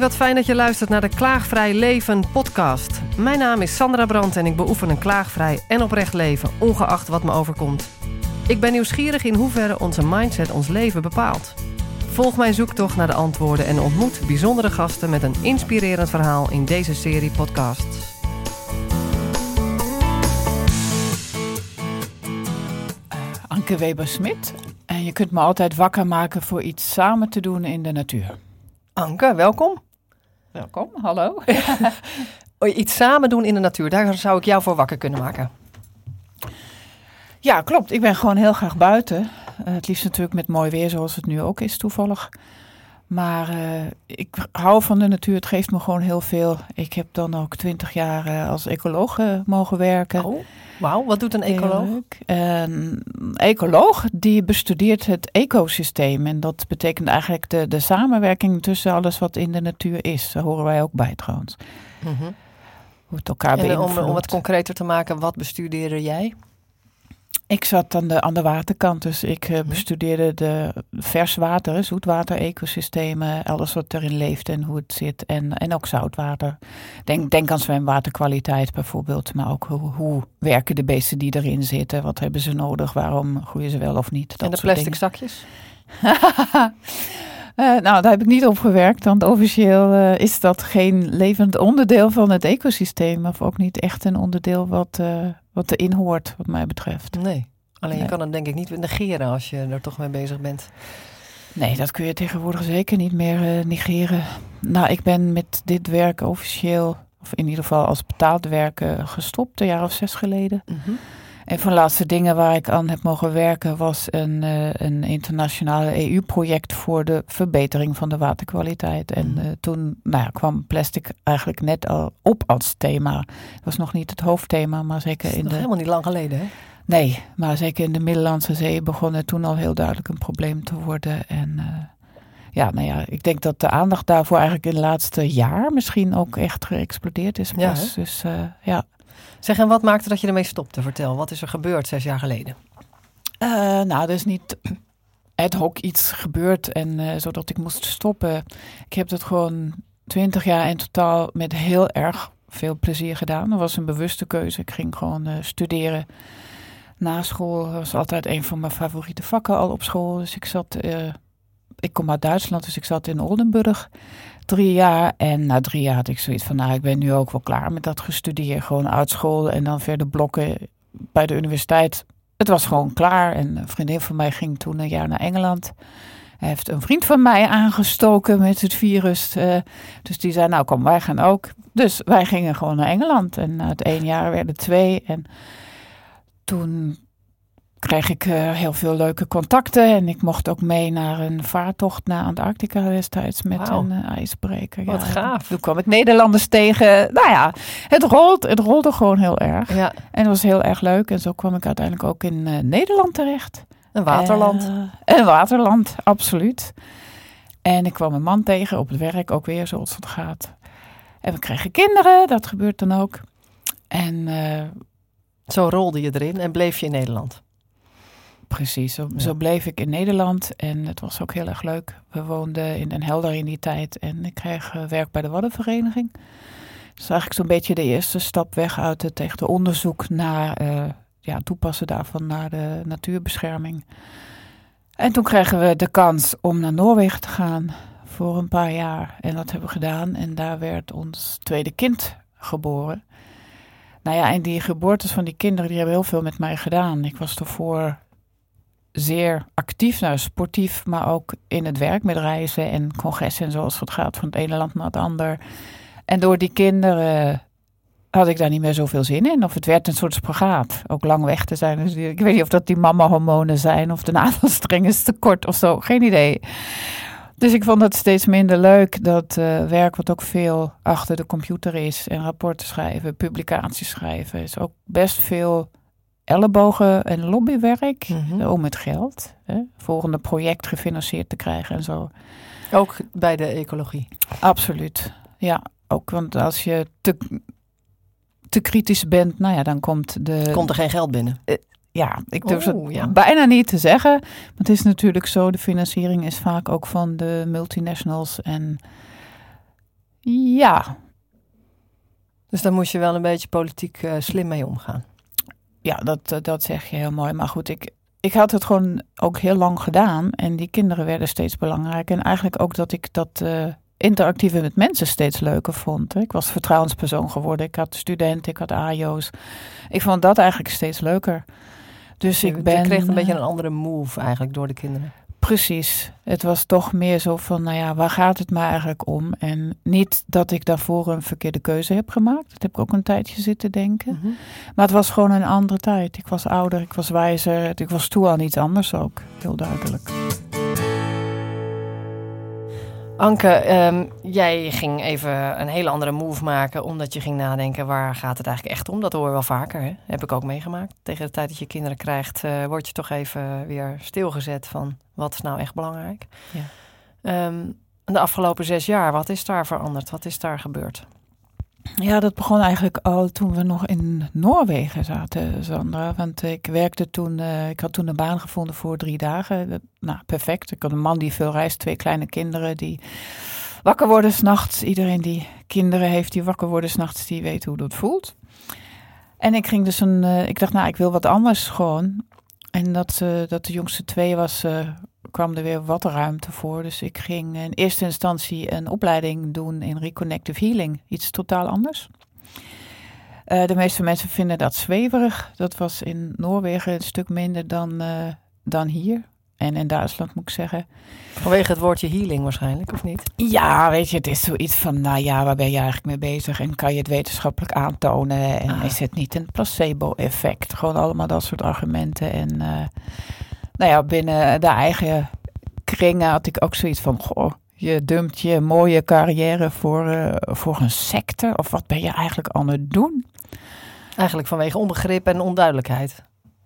Wat fijn dat je luistert naar de Klaagvrij Leven podcast. Mijn naam is Sandra Brandt en ik beoefen een klaagvrij en oprecht leven, ongeacht wat me overkomt. Ik ben nieuwsgierig in hoeverre onze mindset ons leven bepaalt. Volg mijn zoektocht naar de antwoorden en ontmoet bijzondere gasten met een inspirerend verhaal in deze serie podcasts. Anke Weber-Smit. En je kunt me altijd wakker maken voor iets samen te doen in de natuur. Anke, welkom. Welkom, hallo. Iets samen doen in de natuur, daar zou ik jou voor wakker kunnen maken. Ja, klopt. Ik ben gewoon heel graag buiten. Uh, het liefst natuurlijk met mooi weer, zoals het nu ook is toevallig. Maar uh, ik hou van de natuur. Het geeft me gewoon heel veel. Ik heb dan ook twintig jaar uh, als ecoloog mogen werken. Oh, wauw. Wat doet een ecoloog? Een ecoloog die bestudeert het ecosysteem. En dat betekent eigenlijk de, de samenwerking tussen alles wat in de natuur is. Daar horen wij ook bij trouwens. Mm -hmm. Hoe het elkaar en beïnvloedt. om, om het concreter te maken, wat bestudeerde jij? Ik zat aan de, aan de waterkant, dus ik uh, bestudeerde de verswater, zoetwater-ecosystemen, alles wat erin leeft en hoe het zit. En, en ook zoutwater. Denk, denk aan zwemwaterkwaliteit bijvoorbeeld, maar ook hoe, hoe werken de beesten die erin zitten? Wat hebben ze nodig? Waarom groeien ze wel of niet? Dat en de plastic zakjes? Uh, nou, daar heb ik niet op gewerkt, want officieel uh, is dat geen levend onderdeel van het ecosysteem. Of ook niet echt een onderdeel wat, uh, wat erin hoort, wat mij betreft. Nee, alleen nee. je kan het denk ik niet negeren als je er toch mee bezig bent. Nee, dat kun je tegenwoordig zeker niet meer negeren. Nou, ik ben met dit werk officieel, of in ieder geval als betaald werken, gestopt, een jaar of zes geleden. Mm -hmm. Een van de laatste dingen waar ik aan heb mogen werken was een, uh, een internationale EU-project voor de verbetering van de waterkwaliteit. En uh, toen nou ja, kwam plastic eigenlijk net al op als thema. Het was nog niet het hoofdthema, maar zeker in de. Helemaal niet lang geleden, hè? Nee, maar zeker in de Middellandse Zee begon het toen al heel duidelijk een probleem te worden. En uh, ja, nou ja, ik denk dat de aandacht daarvoor eigenlijk in het laatste jaar misschien ook echt geëxplodeerd is. Ja, dus ja. Zeg, en wat maakte dat je ermee stopte? Vertel, wat is er gebeurd zes jaar geleden? Uh, nou, er is niet ad hoc iets gebeurd en uh, zodat ik moest stoppen. Ik heb dat gewoon twintig jaar in totaal met heel erg veel plezier gedaan. Dat was een bewuste keuze. Ik ging gewoon uh, studeren. Na school was altijd een van mijn favoriete vakken al op school. Dus ik zat, ik kom uit Duitsland, dus ik zat in Oldenburg drie jaar. En na drie jaar had ik zoiets van, nou, ik ben nu ook wel klaar met dat gestudeerd. Gewoon uit school en dan verder blokken bij de universiteit. Het was gewoon klaar. En een vriendin van mij ging toen een jaar naar Engeland. Hij heeft een vriend van mij aangestoken met het virus. Uh, dus die zei, nou kom, wij gaan ook. Dus wij gingen gewoon naar Engeland. En na het één jaar werden twee. En toen kreeg ik uh, heel veel leuke contacten. En ik mocht ook mee naar een vaartocht naar Antarctica destijds met wow. een uh, ijsbreker. Wat ja, gaaf. Toen kwam ik Nederlanders tegen. Nou ja, het, rolt, het rolde gewoon heel erg. Ja. En het was heel erg leuk. En zo kwam ik uiteindelijk ook in uh, Nederland terecht. Een waterland. een waterland, absoluut. En ik kwam een man tegen op het werk, ook weer zoals het gaat. En we kregen kinderen, dat gebeurt dan ook. En zo rolde je erin en bleef je in Nederland. Precies, zo, Ja. zo bleef ik in Nederland en het was ook heel erg leuk. We woonden in Den Helder in die tijd en ik kreeg eh, werk bij de Waddenvereniging. Dus eigenlijk zo'n beetje de eerste stap weg uit het echte onderzoek naar eh, ja, toepassen daarvan naar de natuurbescherming. En toen kregen we de kans om naar Noorwegen te gaan voor een paar jaar. En dat hebben we gedaan en daar werd ons tweede kind geboren. Nou ja, en die geboortes van die kinderen, die hebben heel veel met mij gedaan. Ik was ervoor zeer actief, nou sportief, maar ook in het werk met reizen en congressen en zoals het gaat van het ene land naar het ander. En door die kinderen had ik daar niet meer zoveel zin in. Of het werd een soort spagaat. Ook lang weg te zijn. Dus ik weet niet of dat die mama-hormonen zijn of de navelstreng is te kort of zo. Geen idee. Dus ik vond het steeds minder leuk, dat uh, werk wat ook veel achter de computer is. En rapporten schrijven, publicaties schrijven. Is ook best veel ellebogen en lobbywerk Mhm. eh, om het geld. Hè, volgende project gefinancierd te krijgen en zo. Ook bij de ecologie. Absoluut. Ja, ook want als je te, te kritisch bent, nou ja, dan komt de. Komt er geen geld binnen? Ja, ik durf het ja. bijna niet te zeggen. Maar het is natuurlijk zo, de financiering is vaak ook van de multinationals. En Ja. Dus daar moest je wel een beetje politiek uh, slim mee omgaan. Ja, dat, dat zeg je heel mooi. Maar goed, ik, ik had het gewoon ook heel lang gedaan. En die kinderen werden steeds belangrijker. En eigenlijk ook dat ik dat uh, interactieve met mensen steeds leuker vond. Ik was vertrouwenspersoon geworden. Ik had studenten, ik had AJO's. Ik vond dat eigenlijk steeds leuker. Dus ik ben. Je kreeg een beetje een andere move eigenlijk door de kinderen. Precies. Het was toch meer zo van, nou ja, waar gaat het me eigenlijk om? En niet dat ik daarvoor een verkeerde keuze heb gemaakt. Dat heb ik ook een tijdje zitten denken. Mhm. Maar het was gewoon een andere tijd. Ik was ouder, ik was wijzer. Ik was toe aan iets anders ook. Heel duidelijk. Anke, ehm, jij ging even een hele andere move maken, omdat je ging nadenken waar gaat het eigenlijk echt om. Dat hoor je wel vaker, hè? heb ik ook meegemaakt. Tegen de tijd dat je kinderen krijgt, uh, word je toch even weer stilgezet van wat is nou echt belangrijk. Ja. Um, de afgelopen zes jaar, wat is daar veranderd? Wat is daar gebeurd? Ja, dat begon eigenlijk al toen we nog in Noorwegen zaten, Sandra. Want ik werkte toen, uh, ik had toen een baan gevonden voor drie dagen. nou, perfect. Ik had een man die veel reist, twee kleine kinderen die wakker worden s'nachts. Iedereen die kinderen heeft die wakker worden s'nachts, die weet hoe dat voelt. En ik ging dus een, uh, ik dacht, nou, ik wil wat anders gewoon. En dat, uh, dat de jongste twee was, kwam er weer wat ruimte voor. Dus ik ging in eerste instantie een opleiding doen in Reconnective Healing. Iets totaal anders. Uh, de meeste mensen vinden dat zweverig. Dat was in Noorwegen een stuk minder dan, uh, dan hier. En in Duitsland moet ik zeggen. Vanwege het woordje healing waarschijnlijk, of niet? Ja, weet je, het is zoiets van, nou ja, waar ben je eigenlijk mee bezig? En kan je het wetenschappelijk aantonen? En ah. is het niet een placebo-effect? Gewoon allemaal dat soort argumenten. En uh, nou ja, binnen de eigen kringen had ik ook zoiets van, goh, je dumpt je mooie carrière voor, uh, voor een secte? Of wat ben je eigenlijk aan het doen? Eigenlijk vanwege onbegrip en onduidelijkheid.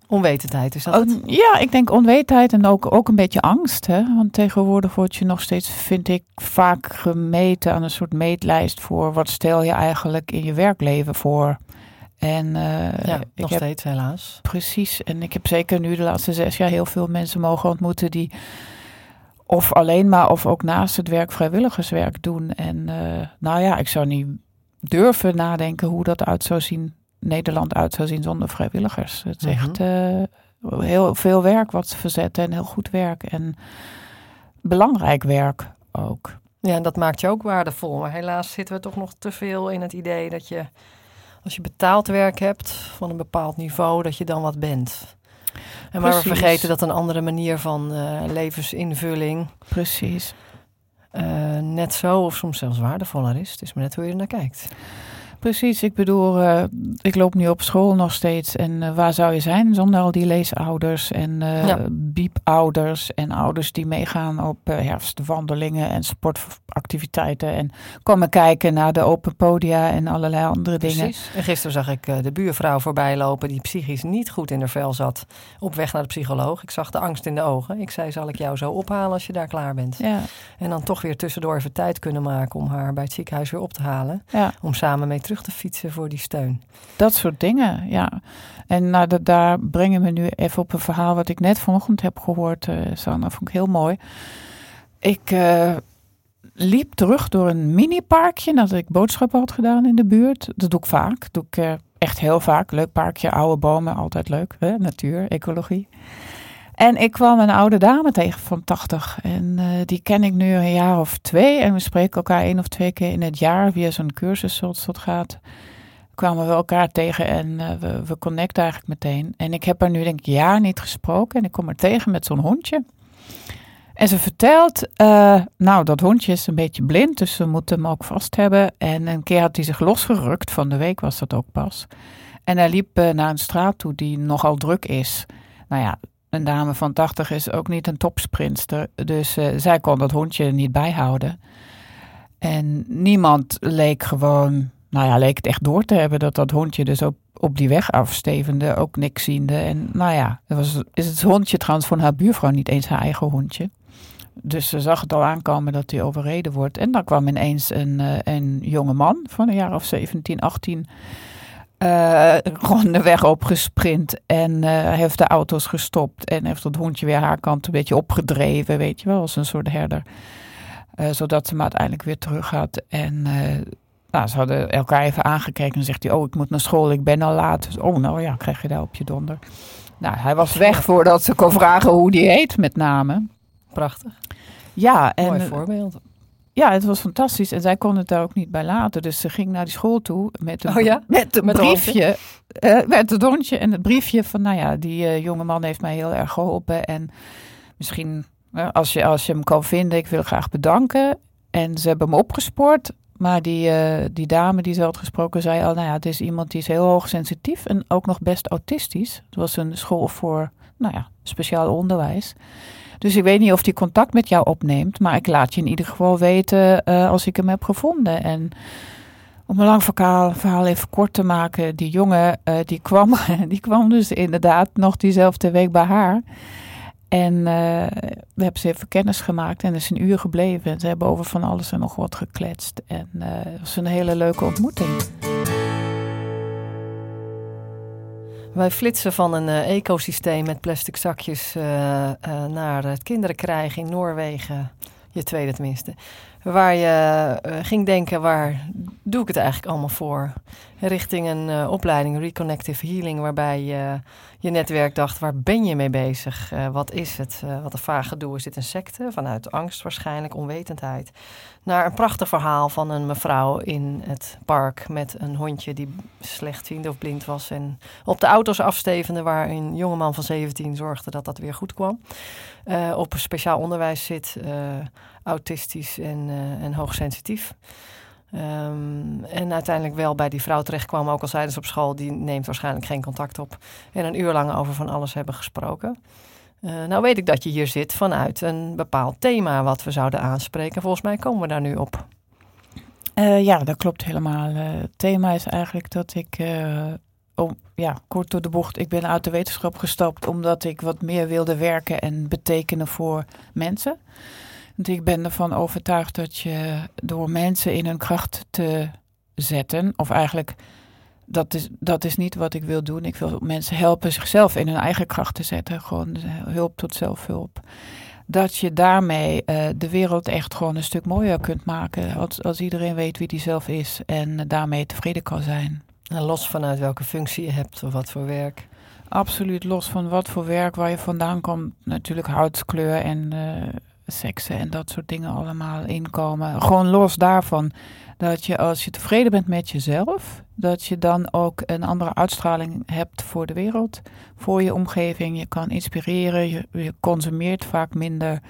Onwetendheid, is dat oh, Ja, ik denk onwetendheid en ook, ook een beetje angst. Hè? Want tegenwoordig word je nog steeds, vind ik, vaak gemeten aan een soort meetlijst voor wat stel je eigenlijk in je werkleven voor. En, uh, ja, nog steeds helaas. Precies. En ik heb zeker nu de laatste zes jaar heel veel mensen mogen ontmoeten die of alleen maar of ook naast het werk vrijwilligerswerk doen. En uh, nou ja, ik zou niet durven nadenken hoe dat uit zou zien, Nederland uit zou zien zonder vrijwilligers. Het is echt uh, heel veel werk wat ze verzetten en heel goed werk en belangrijk werk ook. Ja, en dat maakt je ook waardevol. Maar helaas zitten we toch nog te veel in het idee dat je als je betaald werk hebt van een bepaald niveau, dat je dan wat bent. En maar we vergeten dat een andere manier van uh, levensinvulling. Precies. Uh, net zo of soms zelfs waardevoller is. Het is maar net hoe je er naar kijkt. Precies, ik bedoel, uh, ik loop nu op school nog steeds. En uh, waar zou je zijn zonder al die leesouders en uh, ja. biepouders en ouders die meegaan op herfstwandelingen en sportactiviteiten en komen kijken naar de open podia en allerlei andere dingen. Precies. En gisteren zag ik de buurvrouw voorbij lopen die psychisch niet goed in haar vel zat op weg naar de psycholoog. Ik zag de angst in de ogen. Ik zei, zal ik jou zo ophalen als je daar klaar bent? Ja. En dan toch weer tussendoor even tijd kunnen maken om haar bij het ziekenhuis weer op te halen. Ja. Om samen mee terug te fietsen voor die steun. Dat soort dingen, ja. En nou, dat, daar brengen we nu even op een verhaal wat ik net vanochtend heb gehoord, uh, Sanne. vond ik heel mooi. Ik uh, liep terug door een mini-parkje nadat ik boodschappen had gedaan in de buurt. Dat doe ik vaak. Dat doe ik uh, echt heel vaak. Leuk parkje, oude bomen, altijd leuk. Hè? Natuur, ecologie. En ik kwam een oude dame tegen van 80. En uh, die ken ik nu een jaar of twee. En we spreken elkaar één of twee keer in het jaar via zo'n cursus zoals dat gaat. Kwamen we elkaar tegen en uh, we, we connecten eigenlijk meteen. En ik heb haar nu denk ik jaar niet gesproken. En ik kom haar tegen met zo'n hondje. En ze vertelt, uh, nou dat hondje is een beetje blind, dus ze moeten hem ook vast hebben. En een keer had hij zich losgerukt, van de week was dat ook pas. En hij liep naar een straat toe die nogal druk is. Nou ja, een dame van 80 is ook niet een topsprinster. Dus uh, zij kon dat hondje niet bijhouden. En niemand leek gewoon, nou ja, leek het echt door te hebben dat dat hondje dus op, op die weg afstevende, ook niks ziende. En nou ja, het was, is het hondje trouwens van haar buurvrouw niet eens haar eigen hondje. Dus ze zag het al aankomen dat hij overreden wordt. En dan kwam ineens een, uh, een jonge man van een jaar of 17, 18 uh, gewoon de weg opgesprint en uh, heeft de auto's gestopt en heeft het hondje weer haar kant een beetje opgedreven, weet je wel, als een soort herder. zodat ze me uiteindelijk weer terug had. En nou, ze hadden elkaar even aangekeken en zegt hij, oh, ik moet naar school, ik ben al laat. Dus, oh, nou ja, krijg je daar op je donder. Nou, hij was weg voordat ze kon vragen hoe die heet, met name. Prachtig. Ja, en, Mooi voorbeeld. Ja, het was fantastisch. En zij kon het daar ook niet bij laten. Dus ze ging naar die school toe met een, oh ja? met een briefje. Uh, met het dondje en het briefje van, nou ja, die uh, jonge man heeft mij heel erg geholpen. En misschien, uh, als, je, als je hem kan vinden, ik wil graag bedanken. En ze hebben hem opgespoord. Maar die, die dame die ze had gesproken zei al, nou ja, het is iemand die is heel hoogsensitief en ook nog best autistisch. Het was een school voor, nou ja, speciaal onderwijs. Dus ik weet niet of hij contact met jou opneemt, maar ik laat je in ieder geval weten uh, als ik hem heb gevonden. En om een lang verhaal, verhaal even kort te maken, die jongen uh, die, kwam, die kwam dus inderdaad nog diezelfde week bij haar. En uh, we hebben ze even kennis gemaakt en is een uur gebleven. En ze hebben over van alles en nog wat gekletst. En het was een hele leuke ontmoeting. Wij flitsen van een uh, ecosysteem met plastic zakjes naar het kinderen krijgen in Noorwegen. Tweede tenminste. Waar je ging denken, waar doe ik het eigenlijk allemaal voor? Richting een opleiding Reconnective Healing, waarbij je je netwerk dacht, waar ben je mee bezig? wat is het? wat een vage doel. Is dit een secte? Vanuit angst waarschijnlijk, onwetendheid naar een prachtig verhaal van een mevrouw in het park met een hondje die slechtziend of blind was. En op de auto's afstevende, waar een jongeman van 17 zorgde dat dat weer goed kwam. Uh, op een speciaal onderwijs zit, uh, autistisch en, uh, en hoogsensitief. Um, en uiteindelijk wel bij die vrouw terecht kwam, ook al zeiden ze op school, die neemt waarschijnlijk geen contact op. En een uur lang over van alles hebben gesproken. Uh, nou weet ik dat je hier zit vanuit een bepaald thema wat we zouden aanspreken. Volgens mij komen we daar nu op. Uh, ja, dat klopt helemaal. Uh, het thema is eigenlijk dat ik, om, ja, kort door de bocht, ik ben uit de wetenschap gestapt omdat ik wat meer wilde werken en betekenen voor mensen. Want ik ben ervan overtuigd dat je door mensen in hun kracht te zetten, of eigenlijk dat is, dat is niet wat ik wil doen. Ik wil mensen helpen zichzelf in hun eigen kracht te zetten. Gewoon hulp tot zelfhulp. Dat je daarmee uh, de wereld echt gewoon een stuk mooier kunt maken. Als, als iedereen weet wie die zelf is en daarmee tevreden kan zijn. En los vanuit welke functie je hebt of wat voor werk. Absoluut los van wat voor werk, waar je vandaan komt. Natuurlijk huidskleur en uh, seksen en dat soort dingen allemaal inkomen. Gewoon los daarvan dat je als je tevreden bent met jezelf, dat je dan ook een andere uitstraling hebt voor de wereld, voor je omgeving. Je kan inspireren, je, je consumeert vaak minder.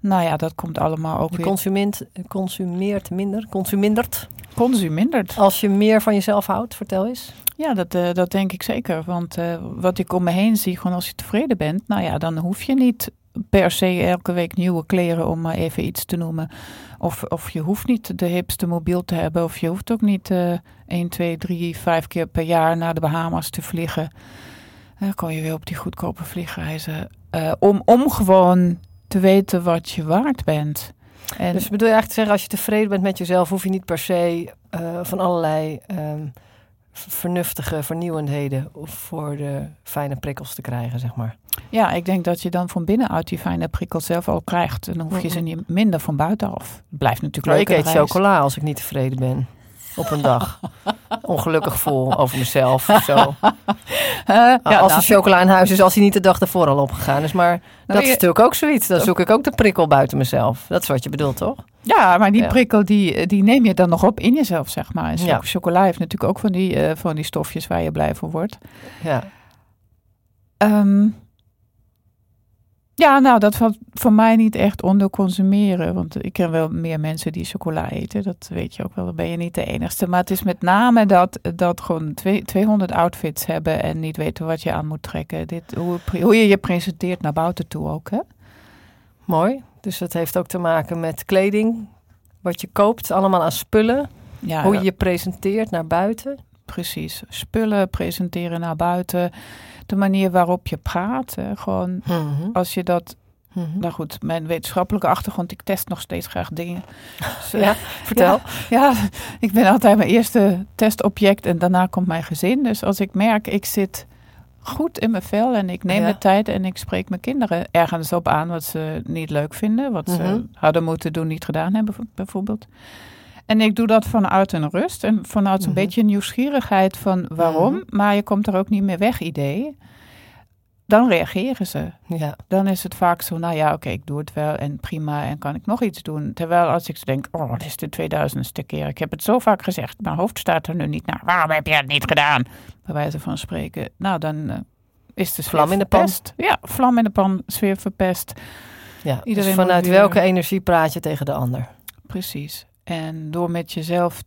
Nou ja, dat komt allemaal ook je weer. Consumeert, consumeert minder, consumindert. Consumindert. Als je meer van jezelf houdt, vertel eens. Ja, dat, uh, dat denk ik zeker. Want uh, wat ik om me heen zie, gewoon als je tevreden bent, nou ja, dan hoef je niet per se elke week nieuwe kleren, om maar even iets te noemen. Of, of je hoeft niet de hipste mobiel te hebben. Of je hoeft ook niet uh, 1, 2, 3, 5 keer per jaar naar de Bahamas te vliegen. Dan kan je weer op die goedkope vliegreizen. Uh, om, om gewoon te weten wat je waard bent. En dus bedoel je eigenlijk te zeggen, als je tevreden bent met jezelf, hoef je niet per se uh, van allerlei um, vernuftige vernieuwendheden voor de fijne prikkels te krijgen, zeg maar. Ja, ik denk dat je dan van binnenuit die fijne prikkels zelf al krijgt. En dan hoef je ze niet minder van buitenaf. Het blijft natuurlijk leuk. Ik eet chocola als ik niet tevreden ben. Op een dag. Ongelukkig voel over mezelf of zo. Uh, ja, als nou, er chocola in huis is, als hij niet de dag ervoor al opgegaan is. Maar nou, dat is natuurlijk ook zoiets. Dan zoek ik ook de prikkel buiten mezelf. Dat is wat je bedoelt, toch? Ja, maar die ja. prikkel die, die neem je dan nog op in jezelf, zeg maar. En ja. chocola heeft natuurlijk ook van die, uh, van die stofjes waar je blij van wordt. Ja. Um, ja, nou, dat valt voor mij niet echt onder consumeren. Want ik ken wel meer mensen die chocola eten. Dat weet je ook wel, dan ben je niet de enigste. Maar het is met name dat, dat gewoon twee, 200 outfits hebben en niet weten wat je aan moet trekken. Dit, hoe, hoe je je presenteert naar buiten toe ook, hè? Mooi. Dus dat heeft ook te maken met kleding, wat je koopt, allemaal aan spullen. Ja, hoe je je presenteert naar buiten. Precies. Spullen presenteren naar buiten de manier waarop je praat. Hè. Gewoon mm -hmm. als je dat. -hmm. Nou goed, mijn wetenschappelijke achtergrond, ik test nog steeds graag dingen. Dus, ja, vertel. Ja, ja, ik ben altijd mijn eerste testobject en daarna komt mijn gezin. Dus als ik merk, ik zit goed in mijn vel en ik neem Ja. de tijd en ik spreek mijn kinderen ergens op aan wat ze niet leuk vinden, wat Mhm. ze hadden moeten doen, niet gedaan hebben, bijvoorbeeld. En ik doe dat vanuit een rust en vanuit een Mhm. beetje nieuwsgierigheid van waarom, Mhm. maar je komt er ook niet meer weg idee. Dan reageren ze. Ja. Dan is het vaak zo, nou ja, oké, ik doe het wel en prima en kan ik nog iets doen. Terwijl als ik denk, oh, dit is de 2000ste keer. Ik heb het zo vaak gezegd, mijn hoofd staat er nu niet naar. Waarom heb je het niet gedaan? Bij wijze van spreken. Nou, dan eh, is de Vlam in de pan. verpest. Ja, vlam in de pan, sfeer verpest. ja. Iedereen dus vanuit moet weer- welke energie praat je tegen de ander? Precies. En door met jezelf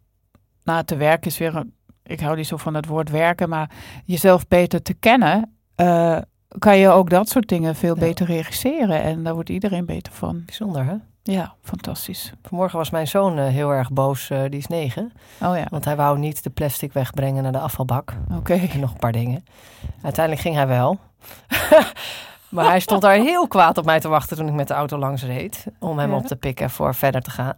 na te werken is weer, een- ik hou niet zo van het woord werken, maar jezelf beter te kennen, eh, kan je ook dat soort dingen veel Ja. beter regisseren. En daar wordt iedereen beter van. Bijzonder, hè? Ja, fantastisch. Vanmorgen was mijn zoon eh, heel erg boos. eh, die is negen. Oh ja, Want hij wou niet de plastic wegbrengen naar de afvalbak. oké. En nog een paar dingen. Uiteindelijk ging hij wel. maar hij stond daar heel kwaad op mij te wachten toen ik met de auto langs reed. Om hem Ja. op te pikken voor verder te gaan.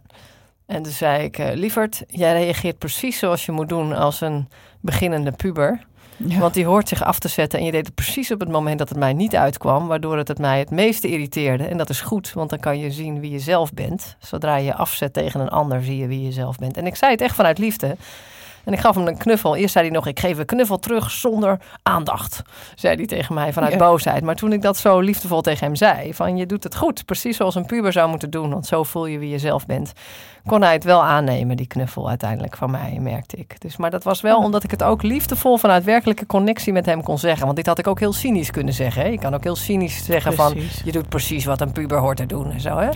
En toen zei ik, eh, lieverd, jij reageert precies zoals je moet doen als een beginnende puber. Ja. Want die hoort zich af te zetten en je deed het precies op het moment dat het mij niet uitkwam. Waardoor het het mij het meeste irriteerde. En dat is goed, want dan kan je zien wie je zelf bent. Zodra je je afzet tegen een ander, zie je wie je zelf bent. En ik zei het echt vanuit liefde. En ik gaf hem een knuffel. Eerst zei hij nog, ik geef een knuffel terug zonder aandacht. Zei hij tegen mij vanuit Ja. boosheid. Maar toen ik dat zo liefdevol tegen hem zei, van je doet het goed. Precies zoals een puber zou moeten doen, want zo voel je wie je zelf bent. Kon hij het wel aannemen, die knuffel uiteindelijk van mij, merkte ik. Dus, maar dat was wel omdat ik het ook liefdevol vanuit werkelijke connectie met hem kon zeggen. Want dit had ik ook heel cynisch kunnen zeggen. Hè? Je kan ook heel cynisch zeggen van, je doet precies wat een puber hoort te doen en zo. Hè?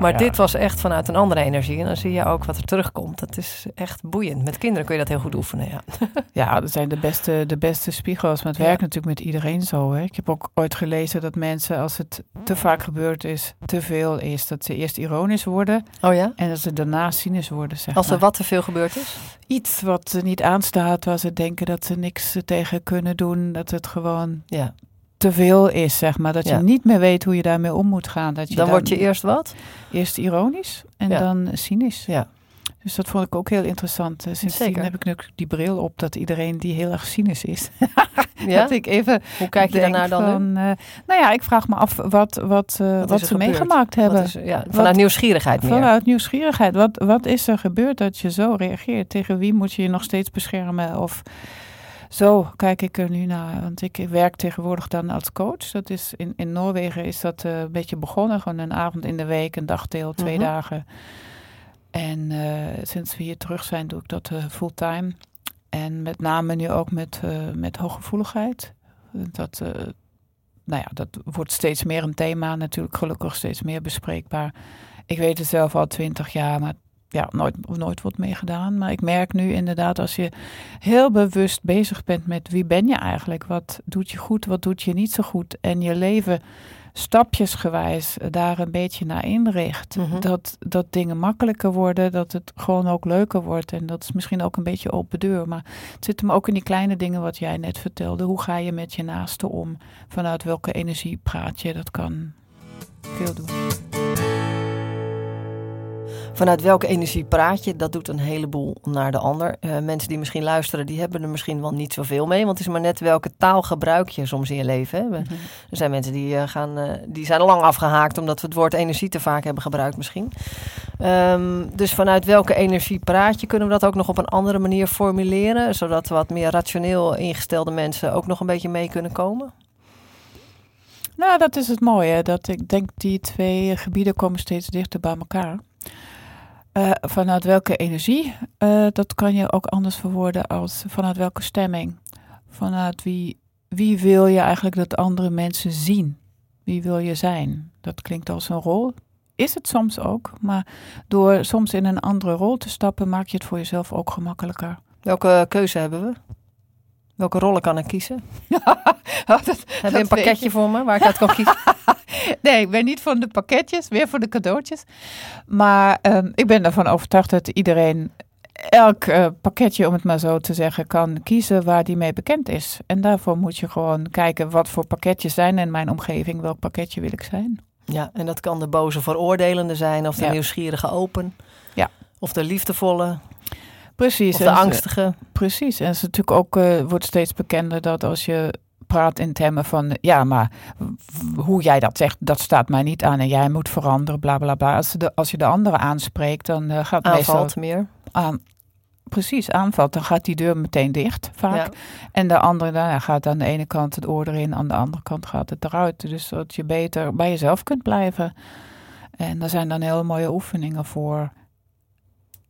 Maar dit was echt vanuit een andere energie. En dan zie je ook wat er terugkomt. Dat is echt boeiend. Met kinderen kun je dat heel goed oefenen, ja. Ja, dat zijn de beste, de beste spiegels. Maar het Ja. werkt natuurlijk met iedereen zo. Hè? Ik heb ook ooit gelezen dat mensen, als het te vaak gebeurd is, te veel is, dat ze eerst ironisch worden Oh ja? en dat ze daarna cynisch worden. Zeg Als er maar. wat te veel gebeurd is? Iets wat ze niet aanstaat, waar ze denken dat ze niks tegen kunnen doen, dat het gewoon Ja. te veel is, zeg maar. Dat Ja. je niet meer weet hoe je daarmee om moet gaan. Dat je Dan word je eerst wat? eerst ironisch en Ja. dan cynisch. Ja. Dus dat vond ik ook heel interessant. Eh, Sindsdien Zeker. heb ik nu die bril op dat iedereen die heel erg cynisch is. Ja? Dat ik even Hoe kijk je daarnaar dan van, eh, nou ja, ik vraag me af wat, wat, eh, Wat ze gebeurd? meegemaakt Wat hebben. is, ja, vanuit nieuwsgierigheid meer. Vanuit nieuwsgierigheid. Wat, wat is er gebeurd dat je zo reageert? Tegen wie moet je je nog steeds beschermen? Of zo kijk ik er nu naar. Want ik werk tegenwoordig dan als coach. Dat is in, in Noorwegen is dat een beetje begonnen. Gewoon een avond in de week, een dagdeel, twee Mhm. dagen. En eh, sinds we hier terug zijn, doe ik dat eh, fulltime. En met name nu ook met, eh, met hooggevoeligheid. Dat, nou ja, dat wordt steeds meer een thema. Natuurlijk gelukkig steeds meer bespreekbaar. Ik weet het zelf al twintig jaar, maar ja, nooit, nooit wordt mee gedaan. Maar ik merk nu inderdaad als je heel bewust bezig bent met wie ben je eigenlijk? Wat doet je goed, wat doet je niet zo goed? En je leven stapjesgewijs daar een beetje naar inricht. Mhm. dat, dat dingen makkelijker worden, dat het gewoon ook leuker wordt. En dat is misschien ook een beetje open deur. Maar het zit hem ook in die kleine dingen wat jij net vertelde. Hoe ga je met je naasten om? Vanuit welke energie praat je? Dat kan veel doen. Vanuit welke energie praat je? Dat doet een heleboel naar de ander. Eh, mensen die misschien luisteren, die hebben er misschien wel niet zoveel mee. Want het is maar net welke taal gebruik je soms in je leven. Hè? We- Er zijn mensen die, eh, gaan, eh, die zijn lang afgehaakt omdat we het woord energie te vaak hebben gebruikt misschien. Ehm, dus vanuit welke energie praat je? Kunnen we dat ook nog op een andere manier formuleren? Zodat wat meer rationeel ingestelde mensen ook nog een beetje mee kunnen komen? Nou, dat is het mooie. Dat ik denk die twee gebieden komen steeds dichter bij elkaar. Eh, vanuit welke energie, eh, dat kan je ook anders verwoorden als vanuit welke stemming. Vanuit wie, wie wil je eigenlijk dat andere mensen zien? Wie wil je zijn? Dat klinkt als een rol. Is het soms ook, maar door soms in een andere rol te stappen, maak je het voor jezelf ook gemakkelijker. Welke keuze hebben we? Welke rollen kan ik kiezen? Oh, dat, Heb je een pakketje voor me waar ik uit kan kiezen? Nee, ik ben niet van de pakketjes, weer voor de cadeautjes. Maar ehm, ik ben ervan overtuigd dat iedereen elk eh, pakketje, om het maar zo te zeggen, kan kiezen waar die mee bekend is. En daarvoor moet je gewoon kijken wat voor pakketjes zijn in mijn omgeving. Welk pakketje wil ik zijn? Ja, en dat kan de boze veroordelende zijn, of de Ja. nieuwsgierige open. Ja. Of de liefdevolle, Precies. of de angstige. Precies. En het is natuurlijk ook, eh, wordt steeds bekender dat als je praat in termen van, ja, maar hoe jij dat zegt, dat staat mij niet aan en jij moet veranderen, bla bla bla. Als, de, als je de andere aanspreekt, dan uh, gaat Aanvalt meestal meer. Aan, precies, aanvalt, dan gaat die deur meteen dicht vaak. En de andere dan gaat aan de ene kant het oor erin, aan de andere kant gaat het eruit. Dus dat je beter bij jezelf kunt blijven. En daar zijn dan heel mooie oefeningen voor.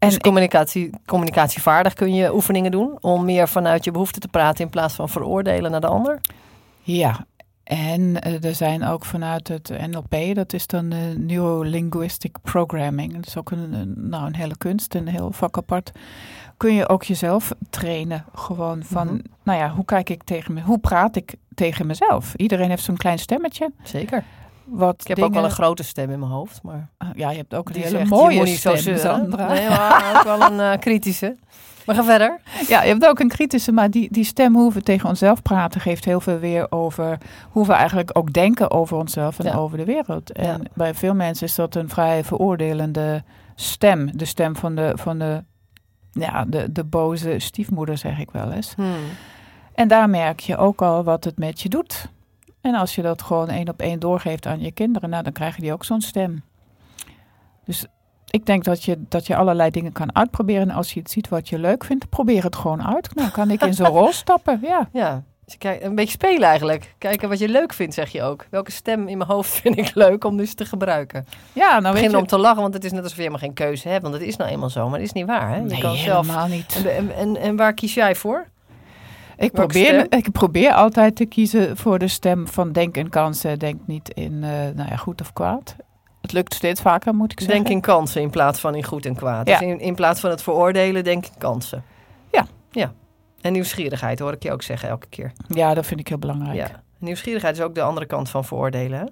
En dus communicatie, communicatievaardig kun je oefeningen doen om meer vanuit je behoefte te praten in plaats van veroordelen naar de ander? Ja, en uh, er zijn ook vanuit het NLP, dat is dan uh, Neurolinguistic Programming. Dat is ook een, nou, een hele kunst, een heel vak apart. Kun je ook jezelf trainen. Gewoon van, mhm. nou ja, hoe kijk ik tegen me, hoe praat ik tegen mezelf? Iedereen heeft zo'n klein stemmetje. Zeker wat ik heb ook wel een grote stem in mijn hoofd. Maar ah, ja, je hebt ook een hele mooie stem, zo Sandra. Nee, maar ook wel een uh, kritische. Maar ga verder. Ja, je hebt ook een kritische, maar die, die stem hoe we tegen onszelf praten... geeft heel veel weer over hoe we eigenlijk ook denken over onszelf en over de wereld. En bij veel mensen is dat een vrij veroordelende stem. De stem van de, van de, ja, de, de boze stiefmoeder, zeg ik wel eens. Hmm. En daar merk je ook al wat het met je doet. En als je dat gewoon één op één doorgeeft aan je kinderen, nou, dan krijgen die ook zo'n stem. Dus ik denk dat je, dat je allerlei dingen kan uitproberen. En als je het ziet wat je leuk vindt, probeer het gewoon uit. Nou, kan ik in zo'n rol stappen, ja. Ja, dus kijk, een beetje spelen eigenlijk. Kijken wat je leuk vindt, zeg je ook. Welke stem in mijn hoofd vind ik leuk om dus te gebruiken? Ja, nou Begin weet je... om te lachen, want het is net alsof je helemaal geen keuze hebt. Want het is nou eenmaal zo, maar dat is niet waar. Hè? Je nee, kan helemaal zelf... niet. En, en, en waar kies jij voor? Ik probeer, ik probeer altijd te kiezen voor de stem van denk in kansen, denk niet in uh, nou ja, goed of kwaad. Het lukt steeds vaker, moet ik zeggen. Denk in kansen in plaats van in goed en kwaad. Ja. Dus in, in plaats van het veroordelen, denk in kansen. Ja. Ja. En nieuwsgierigheid hoor ik je ook zeggen elke keer. Ja, dat vind ik heel belangrijk. Ja. Nieuwsgierigheid is ook de andere kant van veroordelen. Hè?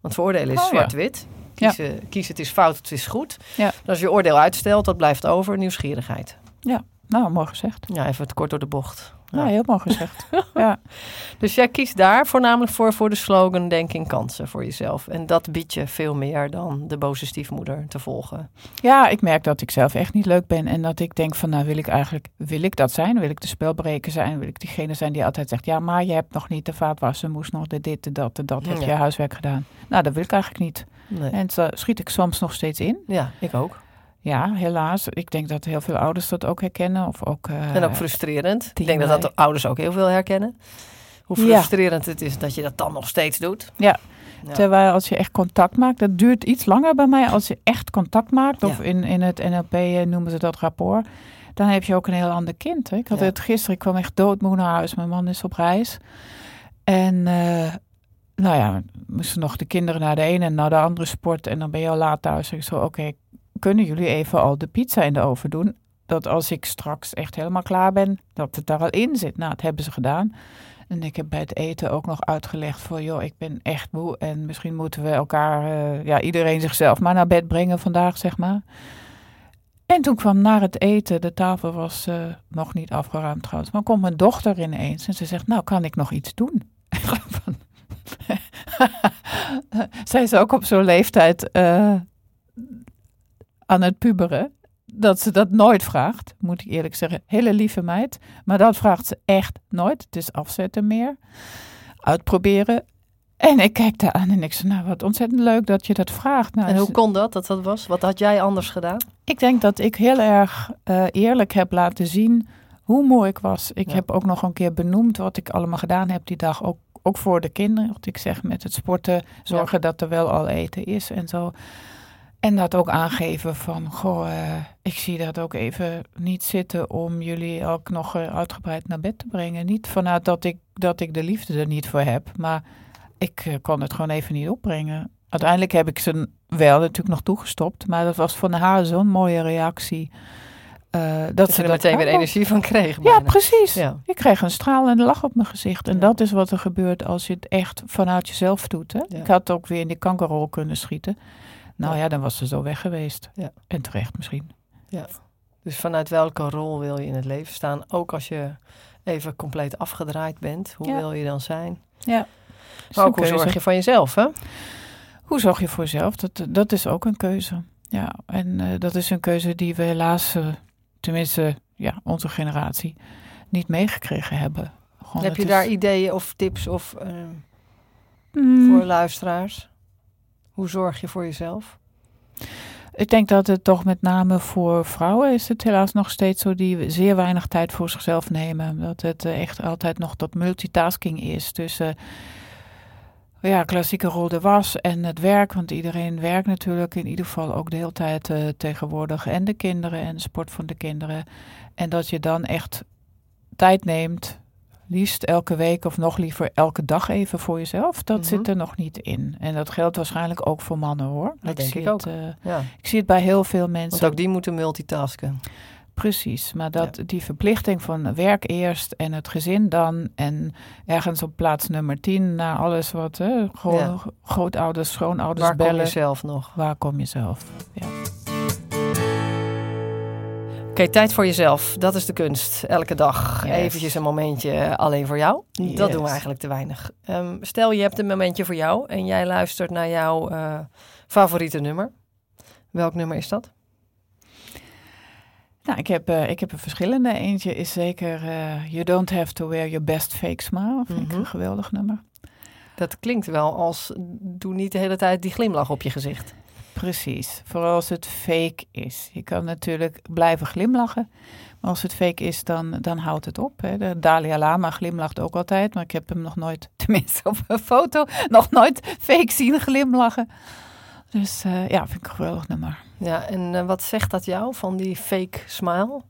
Want veroordelen is oh, zwart-wit. Kiezen, ja. kies het is fout, het is goed. Ja. als je oordeel uitstelt, wat blijft over? Nieuwsgierigheid. Ja, nou, mooi gezegd. Ja, even het kort door de bocht. Ja, helemaal gezegd. ja. Dus jij kiest daar voornamelijk voor, voor de slogan Denk in kansen voor jezelf. En dat biedt je veel meer dan de boze stiefmoeder te volgen. Ja, ik merk dat ik zelf echt niet leuk ben. En dat ik denk van, nou wil ik eigenlijk, wil ik dat zijn? Wil ik de spelbreker zijn? Wil ik diegene zijn die altijd zegt, ja, maar je hebt nog niet de vaatwassen, moest nog de dit, de dat, de dat, heb je huiswerk gedaan? Nou, dat wil ik eigenlijk niet. Nee. En zo schiet ik soms nog steeds in. Ja, ik ook. Ja, helaas. Ik denk dat heel veel ouders dat ook herkennen. Of ook, uh, en ook frustrerend. Ik denk dat dat de ouders ook heel veel herkennen. Hoe frustrerend het is dat je dat dan nog steeds doet. Ja. Terwijl als je echt contact maakt, dat duurt iets langer bij mij. Als je echt contact maakt, of in, in het NLP eh, noemen ze dat rapport, dan heb je ook een heel ander kind. Hè? Ik had het gisteren, ik kwam echt doodmoe naar huis. Mijn man is op reis. En uh, nou ja, moesten nog de kinderen naar de ene en naar de andere sport. En dan ben je al laat thuis. ik zo, oké, kunnen jullie even al de pizza in de oven doen? Dat als ik straks echt helemaal klaar ben, dat het daar al in zit. Nou, dat hebben ze gedaan. En ik heb bij het eten ook nog uitgelegd voor, joh, ik ben echt moe. En misschien moeten we elkaar, uh, ja, iedereen zichzelf maar naar bed brengen vandaag, zeg maar. En toen kwam naar het eten, de tafel was uh, nog niet afgeruimd trouwens, maar komt mijn dochter ineens en ze zegt, nou, kan ik nog iets doen? Zij is ook op zo'n leeftijd uh, aan het puberen. Dat ze dat nooit vraagt, moet ik eerlijk zeggen. Hele lieve meid. Maar dat vraagt ze echt nooit. Het is afzetten meer. Uitproberen. En ik kijk daar aan en ik zeg, nou wat ontzettend leuk dat je dat vraagt. Nou, en hoe kon dat, dat dat was? Wat had jij anders gedaan? Ik denk dat ik heel erg uh, eerlijk heb laten zien hoe mooi ik was. Ik heb ook nog een keer benoemd wat ik allemaal gedaan heb die dag. Ook, ook voor de kinderen. Want ik zeg met het sporten, zorgen dat er wel al eten is en zo. En dat ook aangeven van, goh, uh, ik zie dat ook even niet zitten om jullie ook nog uh, uitgebreid naar bed te brengen. Niet vanuit dat ik, dat ik de liefde er niet voor heb, maar ik uh, kon het gewoon even niet opbrengen. Uiteindelijk heb ik ze wel natuurlijk nog toegestopt, maar dat was van haar zo'n mooie reactie. dat, dat ze er meteen weer energie van kreeg. Ja, precies. Ja. Ik kreeg een stralende lach op mijn gezicht. En dat is wat er gebeurt als je het echt vanuit jezelf doet. Hè? Ik had ook weer in die kankerrol kunnen schieten. Nou ja, dan was ze zo weg geweest. Ja. En terecht misschien. Ja. Dus vanuit welke rol wil je in het leven staan? Ook als je even compleet afgedraaid bent. Hoe wil je dan zijn? Ja. Maar ook hoe zorg je voor jezelf, hè? Hoe zorg je voor jezelf? Dat, dat is ook een keuze. Ja, en uh, dat is een keuze die we helaas, uh, tenminste ja, onze generatie, niet meegekregen hebben. Gewoon, Heb je daar ideeën of tips of eh, Mm, voor luisteraars? Hoe zorg je voor jezelf? Ik denk dat het toch met name voor vrouwen is het helaas nog steeds zo die zeer weinig tijd voor zichzelf nemen. Dat het eh, echt altijd nog tot multitasking is tussen ja, klassieke rol de was en het werk. Want iedereen werkt natuurlijk in ieder geval ook de hele tijd eh, tegenwoordig. En de kinderen en de sport van de kinderen. En dat je dan echt tijd neemt, liefst elke week of nog liever elke dag even voor jezelf. Dat Mhm. zit er nog niet in. En dat geldt waarschijnlijk ook voor mannen hoor. Dat denk zie ik het, ook. eh, Ja, ik zie het bij heel veel mensen. want ook die moeten multitasken. Precies, maar dat die verplichting van werk eerst en het gezin dan. En ergens op plaats nummer 10 naar alles wat hè, Ja. grootouders, schoonouders Waar kom bellen. je zelf nog? Waar kom je zelf? Ja. Oké, tijd voor jezelf. Dat is de kunst. Elke dag Yes. eventjes een momentje eh, alleen voor jou. Dat doen we eigenlijk te weinig. Ehm, stel je hebt een momentje voor jou en jij luistert naar jouw eh, favoriete nummer. Welk nummer is dat? Nou, ik heb, eh, ik heb er verschillende. Eentje is zeker You Don't Have to Wear Your Best Fake Smile. Vind ik Mhm. een geweldig nummer. Dat klinkt wel als doe niet de hele tijd die glimlach op je gezicht. Precies, vooral als het fake is. Je kan natuurlijk blijven glimlachen, maar als het fake is, dan, dan houdt het op. Hè. De Dalai Lama glimlacht ook altijd, maar ik heb hem nog nooit, tenminste op een foto, nog nooit fake zien glimlachen. Dus eh, ja, vind ik een geweldig nummer. Ja, en eh, wat zegt dat jou van die fake smile?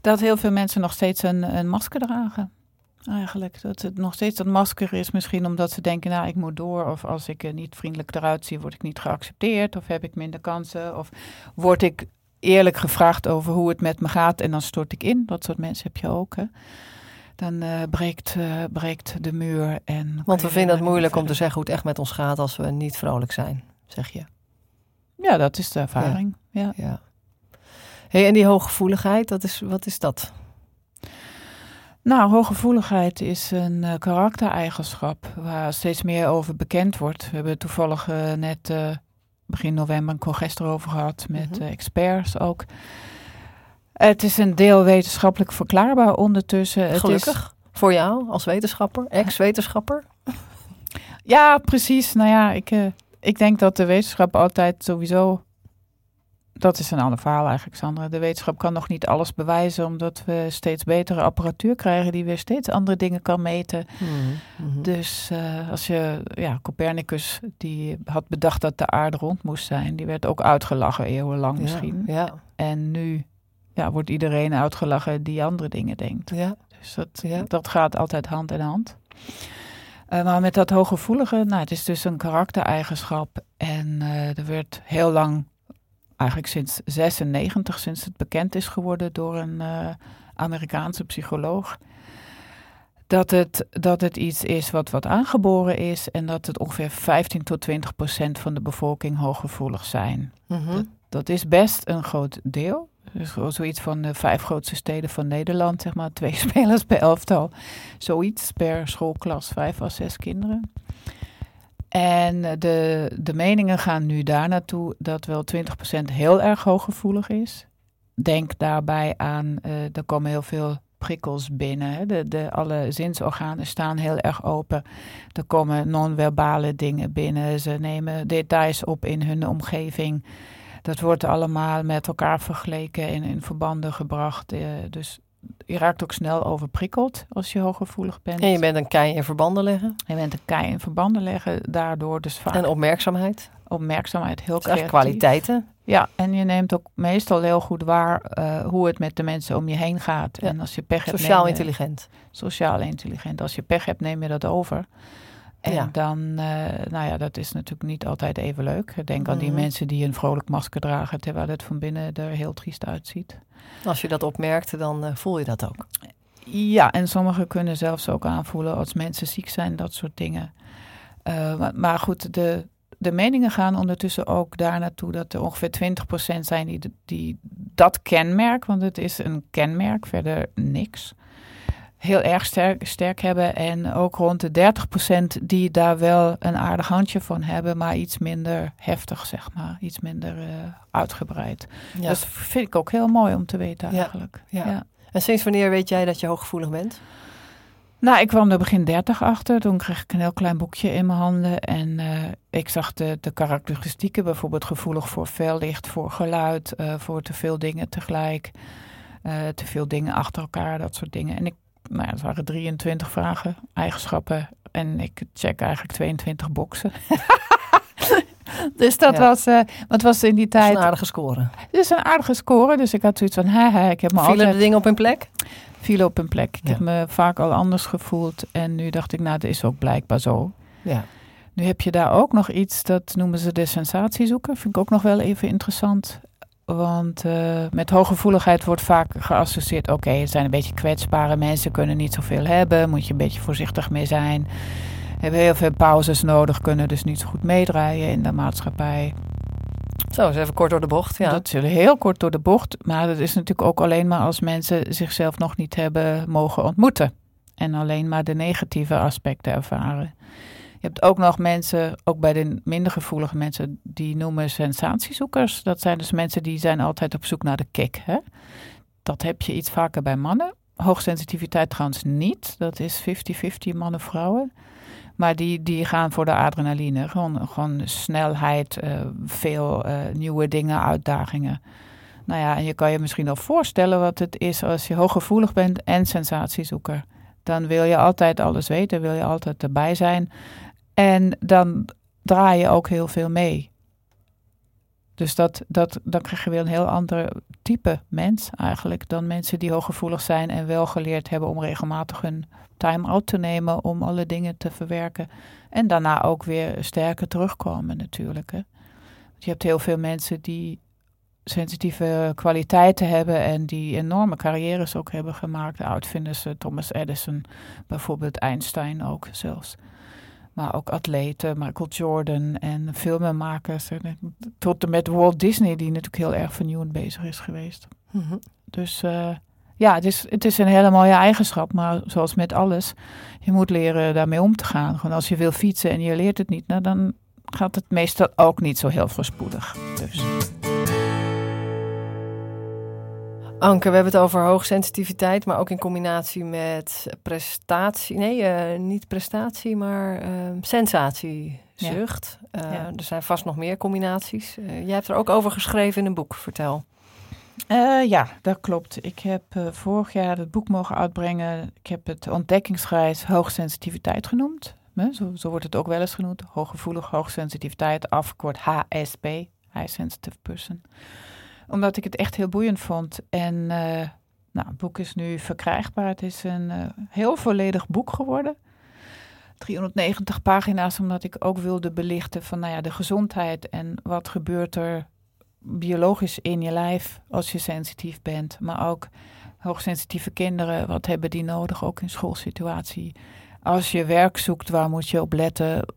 Dat heel veel mensen nog steeds een, een masker dragen. Eigenlijk. Dat het nog steeds dat masker is. Misschien omdat ze denken, nou ik moet door. Of als ik er niet vriendelijk eruit zie, word ik niet geaccepteerd. Of heb ik minder kansen. Of word ik eerlijk gevraagd over hoe het met me gaat. En dan stort ik in. Dat soort mensen heb je ook. Hè. Dan eh, breekt, eh, breekt de muur. En Want we vinden het moeilijk om te zeggen hoe het echt met ons gaat als we niet vrolijk zijn, zeg je. Ja, dat is de ervaring. Ja. Ja. Hey, en die hooggevoeligheid, dat is, wat is dat? Nou, hooggevoeligheid is een eh, karaktereigenschap waar steeds meer over bekend wordt. We hebben toevallig eh, net eh, begin november een congres erover gehad met Mhm. experts ook. Het is een deel wetenschappelijk verklaarbaar ondertussen. Het is, Gelukkig. Voor jou als wetenschapper, ex-wetenschapper? ja, precies. Nou ja, ik, ik denk dat de wetenschap altijd sowieso. Dat is een ander verhaal eigenlijk, Sandra. De wetenschap kan nog niet alles bewijzen, omdat we steeds betere apparatuur krijgen die weer steeds andere dingen kan meten. Mhm. Dus eh, als je, ja, Copernicus, die had bedacht dat de aarde rond moest zijn. Die werd ook uitgelachen eeuwenlang misschien. Ja, ja, En nu ja, wordt iedereen uitgelachen die andere dingen denkt. ja. Dus dat, Ja. dat gaat altijd hand in hand. Eh, maar met dat hooggevoelige, nou, het is dus een karaktereigenschap. En eh, er werd heel lang, eigenlijk sinds 96, sinds het bekend is geworden door een eh, Amerikaanse psycholoog. Dat het, dat het iets is wat, wat aangeboren is en dat het ongeveer 15 tot 20 procent van de bevolking hooggevoelig zijn. Mhm. Dat is best een groot deel. Dus zo- zoiets van de vijf grootste steden van Nederland, zeg maar, twee spelers per elftal. Zoiets per schoolklas, vijf à zes kinderen. En de, de meningen gaan nu daar naartoe dat wel 20% heel erg hooggevoelig is. Denk daarbij aan, eh, er komen heel veel prikkels binnen. Hè. De, de, alle zinsorganen staan heel erg open. Er komen non-verbale dingen binnen. Ze nemen details op in hun omgeving. Dat wordt allemaal met elkaar vergeleken en in verbanden gebracht. eh, dus je raakt ook snel overprikkeld als je hooggevoelig bent. En je bent een kei in verbanden leggen. Je bent een kei in verbanden leggen, daardoor dus vaak En opmerkzaamheid. opmerkzaamheid heel creatief. kwaliteiten. Ja, en je neemt ook meestal heel goed waar eh, hoe het met de mensen om je heen gaat. Ja. En als je pech hebt, Sociaal neem je- intelligent. sociaal intelligent. Als je pech hebt, neem je dat over. En Ja. dan, eh, nou ja, dat is natuurlijk niet altijd even leuk. Denk aan die Mhm. mensen die een vrolijk masker dragen, terwijl het van binnen er heel triest uitziet. Als je dat opmerkt, dan eh, voel je dat ook. Ja, en sommigen kunnen zelfs ook aanvoelen als mensen ziek zijn, dat soort dingen. Eh, maar, maar goed, de, de meningen gaan ondertussen ook daar naartoe dat er ongeveer 20% zijn die, die dat kenmerk, want het is een kenmerk, verder niks, heel erg sterk, sterk hebben. En ook rond de 30% die daar wel een aardig handje van hebben, maar iets minder heftig, zeg maar. Iets minder eh, uitgebreid. Ja. Dat vind ik ook heel mooi om te weten Ja, eigenlijk. ja. ja. En sinds wanneer weet jij dat je hooggevoelig bent? Nou, ik kwam er begin 30 achter. Toen kreeg ik een heel klein boekje in mijn handen. En uh, ik zag de, de karakteristieken, bijvoorbeeld gevoelig voor fel licht, voor geluid, uh, voor te veel dingen tegelijk, uh, te veel dingen achter elkaar, dat soort dingen. En ik, nou het waren 23 vragen, eigenschappen. En ik check eigenlijk 22 boxen. dus dat ja. was, uh, wat was in die tijd. een aardige score. Het is een aardige score, dus ik had zoiets van, hè, ik heb me Vielen altijd... de dingen op hun plek? Vielen op hun plek. Ik ja. heb me vaak al anders gevoeld en nu dacht ik, nou, dat is ook blijkbaar zo. Ja. Nu heb je daar ook nog iets, dat noemen ze de sensatiezoeker. Vind ik ook nog wel even interessant. Want uh, met hooggevoeligheid wordt vaak geassocieerd, oké, okay, het zijn een beetje kwetsbare mensen, kunnen niet zoveel hebben, moet je een beetje voorzichtig mee zijn hebben heel veel pauzes nodig, kunnen dus niet zo goed meedraaien in de maatschappij. Zo, is even kort door de bocht. Ja. Dat is heel kort door de bocht, maar dat is natuurlijk ook alleen maar als mensen zichzelf nog niet hebben mogen ontmoeten. En alleen maar de negatieve aspecten ervaren. Hebt ook nog mensen, ook bij de minder gevoelige mensen, die noemen sensatiezoekers. Dat zijn dus mensen die zijn altijd op zoek naar de kick. Hè? Dat heb je iets vaker bij mannen. Hoogsensitiviteit trouwens niet. Dat is 50-50 mannen-vrouwen. Maar die, die gaan voor de adrenaline. Gewoon, gewoon snelheid, uh, veel uh, nieuwe dingen, uitdagingen. Nou ja, en je kan je misschien al voorstellen wat het is als je hooggevoelig bent en sensatiezoeker. Dan wil je altijd alles weten, wil je altijd erbij zijn. En dan draai je ook heel veel mee. Dus dat, dat, dan krijg je weer een heel ander type mens eigenlijk dan mensen die hooggevoelig zijn en wel geleerd hebben om regelmatig hun time-out te nemen om alle dingen te verwerken. En daarna ook weer sterker terugkomen natuurlijk. Hè. Want je hebt heel veel mensen die sensitieve kwaliteiten hebben en die enorme carrières ook hebben gemaakt. De uitvinders, Thomas Edison, bijvoorbeeld Einstein ook zelfs. Maar ook atleten, Michael Jordan en filmenmakers. Tot en met Walt Disney, die natuurlijk heel erg vernieuwend bezig is geweest. Mm -hmm. Dus uh, ja, het is, het is een hele mooie eigenschap. Maar zoals met alles, je moet leren daarmee om te gaan. Gewoon als je wil fietsen en je leert het niet, nou, dan gaat het meestal ook niet zo heel voorspoedig. Dus. Anke, we hebben het over hoogsensitiviteit, maar ook in combinatie met prestatie. Nee, uh, niet prestatie, maar uh, sensatiezucht. Ja. Uh, ja. Er zijn vast nog meer combinaties. jij hebt er ook over geschreven in een boek, vertel. Ja, dat klopt. Ik heb vorig jaar het boek mogen uitbrengen. Ik heb het ontdekkingsreis hoogsensitiviteit genoemd. Zo, zo, wordt het ook wel eens genoemd. Hooggevoelig, hoogsensitiviteit, afgekort HSP, High Sensitive Person. Omdat ik het echt heel boeiend vond. En uh, nou, het boek is nu verkrijgbaar. Het is een heel volledig boek geworden. 390 pagina's, omdat ik ook wilde belichten van nou ja, de gezondheid en wat gebeurt er biologisch in je lijf als je sensitief bent. Maar ook hoogsensitieve kinderen, wat hebben die nodig, ook in schoolsituatie. Als je werk zoekt, waar moet je op letten?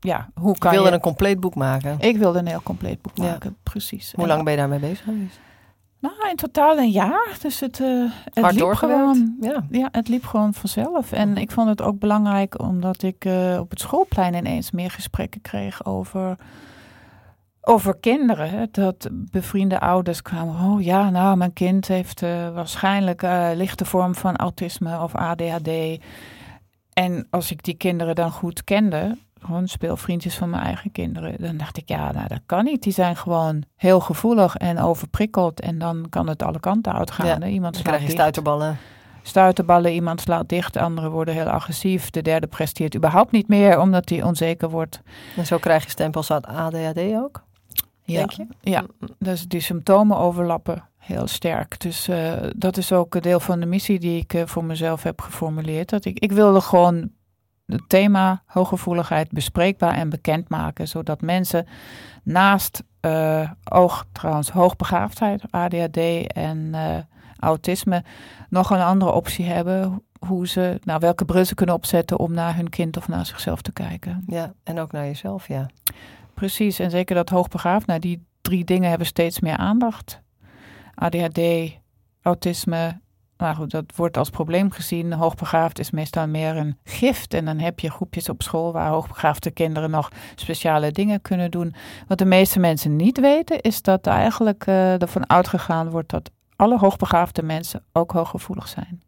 Ja, hoe kan je wilde een compleet boek maken. Ik wilde een heel compleet boek maken, ja. precies. Hoe lang ben je daarmee bezig geweest? Nou, in totaal een jaar. Dus het, uh, het Hard liep gewoon. Ja. ja, het liep gewoon vanzelf. En ik vond het ook belangrijk omdat ik uh, op het schoolplein ineens meer gesprekken kreeg over over kinderen. Hè, dat bevriende ouders kwamen. Oh ja, nou, mijn kind heeft uh, waarschijnlijk lichte vorm van autisme of ADHD. En als ik die kinderen dan goed kende, gewoon speelvriendjes van mijn eigen kinderen, dan dacht ik, ja, nou, dat kan niet. Die zijn gewoon heel gevoelig en overprikkeld. En dan kan het alle kanten uitgaan. Ja, Iemand dan krijg je stuiterballen. Stuiterballen, iemand slaat dicht, anderen worden heel agressief. De derde presteert überhaupt niet meer, omdat hij onzeker wordt. En zo krijg je stempels uit ADHD ook? Ja, ja, dus die symptomen overlappen heel sterk. Dus uh, dat is ook een deel van de missie die ik uh, voor mezelf heb geformuleerd. Dat ik, ik wilde gewoon het thema hooggevoeligheid bespreekbaar en bekend maken, zodat mensen naast uh, oog, trouwens hoogbegaafdheid, ADHD en autisme nog een andere optie hebben hoe ze, nou, welke bril ze kunnen opzetten om naar hun kind of naar zichzelf te kijken. Ja, en ook naar jezelf, ja. Precies, en zeker dat hoogbegaafd, nou die drie dingen hebben steeds meer aandacht. ADHD, autisme, nou goed, dat wordt als probleem gezien. Hoogbegaafd is meestal meer een gift. En dan heb je groepjes op school waar hoogbegaafde kinderen nog speciale dingen kunnen doen. Wat de meeste mensen niet weten, is dat eigenlijk uh, ervan uitgegaan wordt dat alle hoogbegaafde mensen ook hooggevoelig zijn.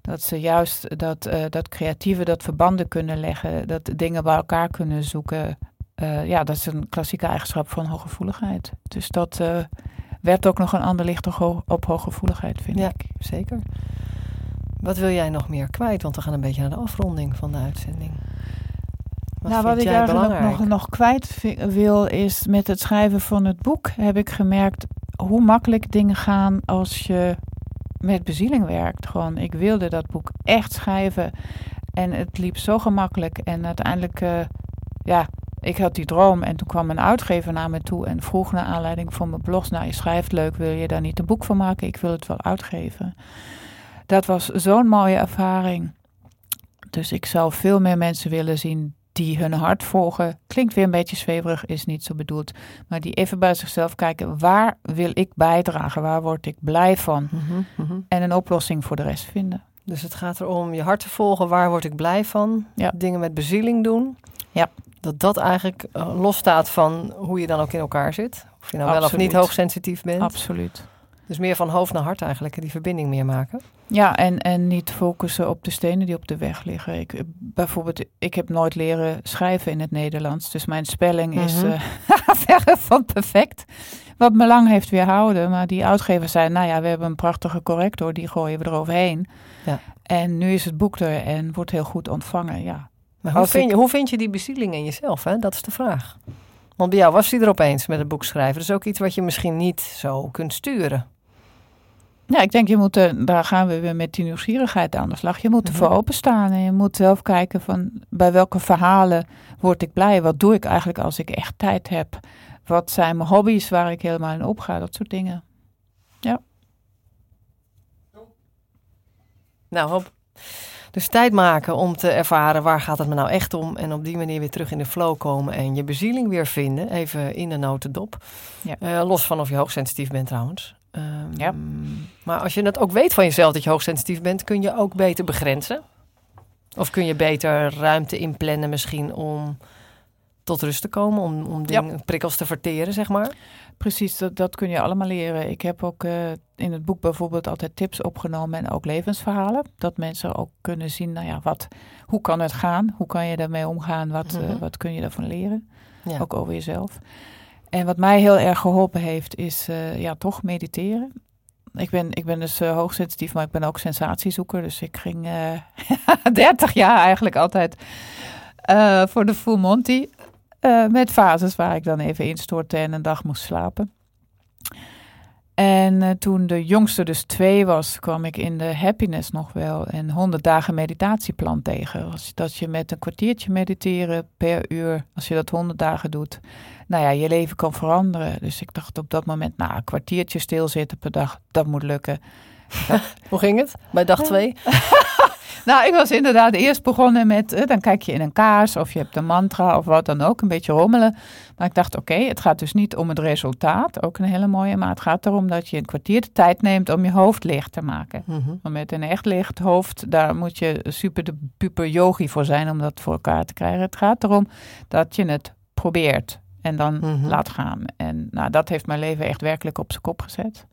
Dat ze juist dat, uh, dat creatieve, dat verbanden kunnen leggen, dat dingen bij elkaar kunnen zoeken. Uh, ja, dat is een klassieke eigenschap van hooggevoeligheid. Dus dat werpt ook nog een ander licht op hooggevoeligheid, vind ja, ik. Zeker. Wat wil jij nog meer kwijt? Want we gaan een beetje naar de afronding van de uitzending. Wat nou, wat ik eigenlijk nog, nog kwijt wil is met het schrijven van het boek heb ik gemerkt hoe makkelijk dingen gaan als je met bezieling werkt. Gewoon, ik wilde dat boek echt schrijven en het liep zo gemakkelijk en uiteindelijk, uh, ja, ik had die droom en toen kwam een uitgever naar me toe en vroeg naar aanleiding van mijn blog, nou je schrijft leuk, wil je daar niet een boek van maken? Ik wil het wel uitgeven. Dat was zo'n mooie ervaring. Dus ik zou veel meer mensen willen zien die hun hart volgen. Klinkt weer een beetje zweverig, is niet zo bedoeld. Maar die even bij zichzelf kijken, waar wil ik bijdragen? Waar word ik blij van? Mhm, mhm. En een oplossing voor de rest vinden. Dus het gaat erom je hart te volgen, waar word ik blij van? Ja. Dingen met bezieling doen. Ja. Dat dat eigenlijk uh, losstaat van hoe je dan ook in elkaar zit. Of je nou wel of niet hoogsensitief bent. Absoluut. Dus meer van hoofd naar hart eigenlijk, die verbinding meer maken. Ja, en, en niet focussen op de stenen die op de weg liggen. Ik, bijvoorbeeld, ik heb nooit leren schrijven in het Nederlands. Dus mijn spelling is uh, verre van perfect. Wat me lang heeft weerhouden. Maar die uitgever zei, nou ja, we hebben een prachtige corrector. Die gooien we eroverheen. Ja. En nu is het boek er en wordt heel goed ontvangen, ja. Maar hoe, vind je, hoe vind je die bezieling in jezelf? Hè? Dat is de vraag. Want bij jou was hij er opeens met het boek schrijven. Dat is ook iets wat je misschien niet zo kunt sturen. Ja, ik denk je moet, er, daar gaan we weer met die nieuwsgierigheid aan de slag. Je moet ervoor openstaan en je moet zelf kijken van bij welke verhalen word ik blij? Wat doe ik eigenlijk als ik echt tijd heb? Wat zijn mijn hobby's waar ik helemaal in opga? Dat soort dingen. Ja. Nou, hop. Dus tijd maken om te ervaren waar gaat het me nou echt om. En op die manier weer terug in de flow komen en je bezieling weer vinden. Even in de notendop. Ja. Uh, los van of je hoogsensitief bent trouwens. Um, ja. Maar als je het ook weet van jezelf dat je hoogsensitief bent, kun je ook beter begrenzen. Of kun je beter ruimte inplannen misschien om tot rust te komen, om, om dingen, prikkels te verteren, zeg maar. Precies, dat, dat kun je allemaal leren. Ik heb ook uh, in het boek bijvoorbeeld altijd tips opgenomen en ook levensverhalen. Dat mensen ook kunnen zien, nou ja, wat, hoe kan het gaan? Hoe kan je daarmee omgaan? Wat, mm uh, wat kun je daarvan leren? Ja. Ook over jezelf. En wat mij heel erg geholpen heeft, is uh, ja, toch mediteren. Ik ben, ik ben dus uh, hoogsensitief, maar ik ben ook sensatiezoeker. Dus ik ging uh, eh, 30 jaar eigenlijk altijd voor de Full Monty. met fases waar ik dan even instortte en een dag moest slapen. En toen de jongste dus twee was, kwam ik in de happiness nog wel een 100 dagen meditatieplan tegen. Als, dat je met een kwartiertje mediteren per uur, als je dat 100 dagen doet, nou ja, je leven kan veranderen. Dus ik dacht op dat moment, nou, een kwartiertje stilzitten per dag, dat moet lukken. Hoe ging het bij dag twee? nou, ik was inderdaad eerst begonnen met, eh, dan kijk je in een kaars of je hebt een mantra of wat dan ook, een beetje rommelen. Maar ik dacht, oké, het gaat dus niet om het resultaat, ook een hele mooie, maar het gaat erom dat je een kwartier de tijd neemt om je hoofd licht te maken. Mm Want met een echt licht hoofd, daar moet je super de puper yogi voor zijn om dat voor elkaar te krijgen. Het gaat erom dat je het probeert en dan mhm. laat gaan. En nou, dat heeft mijn leven echt werkelijk op zijn kop gezet.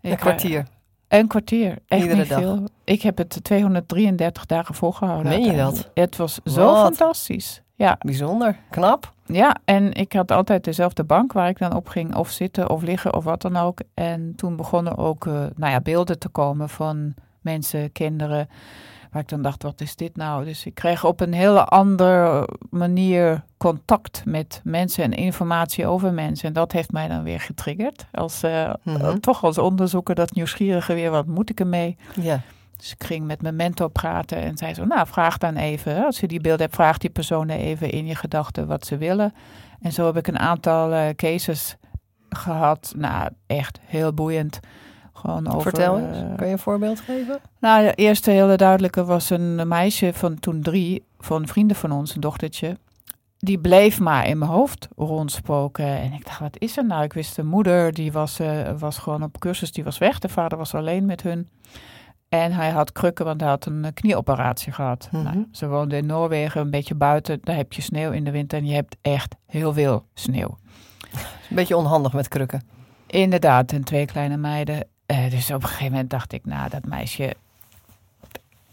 Een kwartier? Een kwartier. Echt Iedere dag? Veel. Ik heb het 233 dagen volgehouden. Meen je dat? Het was zo fantastisch. Ja. Bijzonder. Knap. Ja, en ik had altijd dezelfde bank waar ik dan op ging. Of zitten of liggen of wat dan ook. En toen begonnen ook uh, nou ja, beelden te komen van mensen, kinderen Waar ik dan dacht, wat is dit nou? Dus ik kreeg op een hele andere manier contact met mensen en informatie over mensen. En dat heeft mij dan weer getriggerd. Als, uh, Toch als onderzoeker, dat nieuwsgierige weer, wat moet ik ermee? Ja. Dus ik ging met mijn mentor praten en zei zo, nou vraag dan even, als je die beeld hebt, vraag die personen even in je gedachten wat ze willen. En zo heb ik een aantal uh, cases gehad. Nou, echt heel boeiend. Gewoon over, Vertel eens, uh, kan je een voorbeeld geven? Nou, de eerste hele duidelijke was een meisje van toen drie, van vrienden van ons, een dochtertje. Die bleef maar in mijn hoofd rondspoken. En ik dacht, wat is er nou? Ik wist de moeder, die was, uh, was gewoon op cursus, die was weg. De vader was alleen met hun. En hij had krukken, want hij had een knieoperatie gehad. Mm nou, ze woonden in Noorwegen, een beetje buiten. Daar heb je sneeuw in de winter en je hebt echt heel veel sneeuw. Een beetje onhandig met krukken. Inderdaad, en twee kleine meiden. Uh, dus op een gegeven moment dacht ik, nou, dat meisje,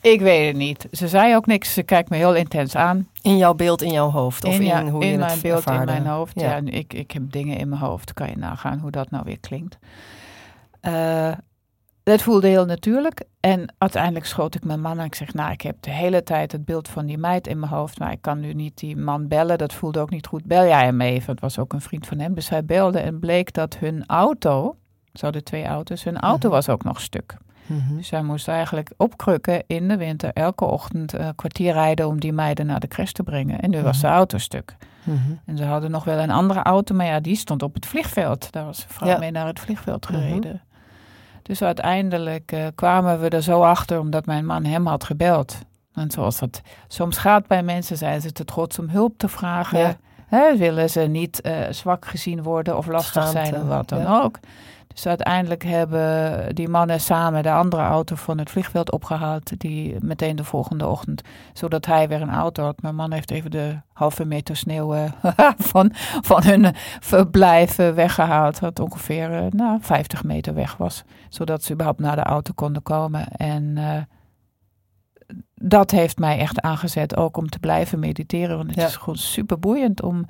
Ik weet het niet. Ze zei ook niks. Ze kijkt me heel intens aan. In jouw beeld, in jouw hoofd? Of in, ja, hoe je in het mijn beeld, ervaarde? in mijn hoofd. Ja, Ja. en ik, ik heb dingen in mijn hoofd. Kan je nagaan hoe dat nou weer klinkt. Eh het voelde heel natuurlijk. En uiteindelijk schoot ik mijn man en ik zeg... nou, ik heb de hele tijd het beeld van die meid in mijn hoofd... maar ik kan nu niet die man bellen. Dat voelde ook niet goed. Bel jij hem even? Het was ook een vriend van hem. Dus hij belde en bleek dat hun auto... ze hadden twee auto's, hun auto Mhm. was ook nog stuk. Mhm. Dus zij moest eigenlijk opkrukken in de winter... elke ochtend een kwartier rijden om die meiden naar de crash te brengen. En nu was Mhm. de auto stuk. En ze hadden nog wel een andere auto, maar ja, die stond op het vliegveld. Daar was de vrouw Ja. mee naar het vliegveld gereden. Dus uiteindelijk eh, kwamen we er zo achter omdat mijn man hem had gebeld. En zoals dat soms gaat bij mensen, zijn ze te trots om hulp te vragen. Ja. Hè, willen ze niet eh, zwak gezien worden of lastig Schaamte, zijn of wat dan ja. ook. Dus uiteindelijk hebben die mannen samen de andere auto van het vliegveld opgehaald. Die meteen de volgende ochtend. Zodat hij weer een auto had. Mijn man heeft even de halve meter sneeuw eh, van, van hun verblijf eh, weggehaald. Wat ongeveer eh, nou, 50 meter weg was. Zodat ze überhaupt naar de auto konden komen. En dat heeft mij echt aangezet ook om te blijven mediteren. Want het Ja. is gewoon super boeiend om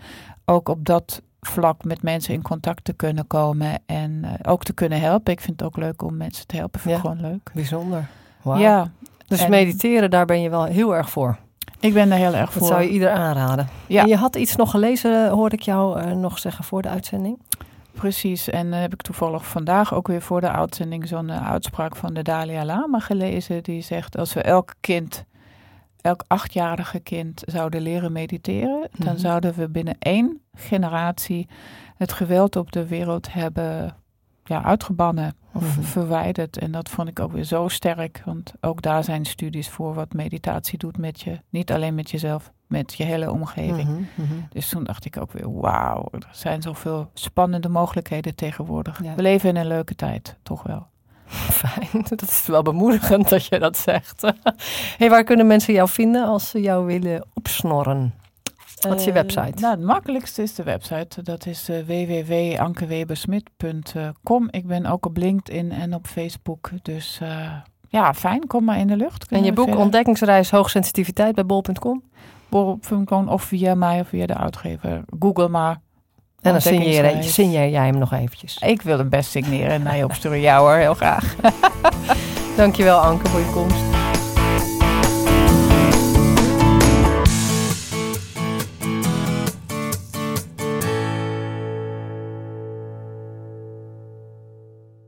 ook op dat vlak met mensen in contact te kunnen komen. En eh, ook te kunnen helpen. Ik vind het ook leuk om mensen te helpen. Vind ik Ja. gewoon leuk. Bijzonder. Wauw. Ja, Dus en- mediteren, daar ben je wel heel erg voor. ik ben er heel erg Dat voor. zou je ieder aanraden. Ja. En je had iets nog gelezen, hoorde ik jou eh, nog zeggen voor de uitzending. Precies, en dan heb ik toevallig vandaag ook weer voor de uitzending zo'n eh, uitspraak van de Dalai Lama gelezen. Die zegt, als we elk kind, elk achtjarige kind zouden leren mediteren, dan Mhm. zouden we binnen één generatie het geweld op de wereld hebben ja, uitgebannen of Mhm. verwijderd. En dat vond ik ook weer zo sterk, want ook daar zijn studies voor wat meditatie doet met je. Niet alleen met jezelf, met je hele omgeving. Mhm. Dus toen dacht ik ook weer, wauw, er zijn zoveel spannende mogelijkheden tegenwoordig. Ja. We leven in een leuke tijd, toch wel. Fijn, dat is wel bemoedigend dat je dat zegt. hey, waar kunnen mensen jou vinden als ze jou willen opsnorren? Wat is je Eh, website? nou, het makkelijkste is de website. Dat is uh, www.ankewebersmit.com. Ik ben ook op LinkedIn en op Facebook. Dus uh, ja, fijn, kom maar in de lucht. en je boek verder. Ontdekkingsreis Hoogsensitiviteit bij bol.com? Bol.com of via mij of via de uitgever. Google maar. En dan signeer, jij hem nog eventjes. Ik wil hem best signeren en je opsturen. jou hoor, heel graag. Dankjewel Anke voor je komst.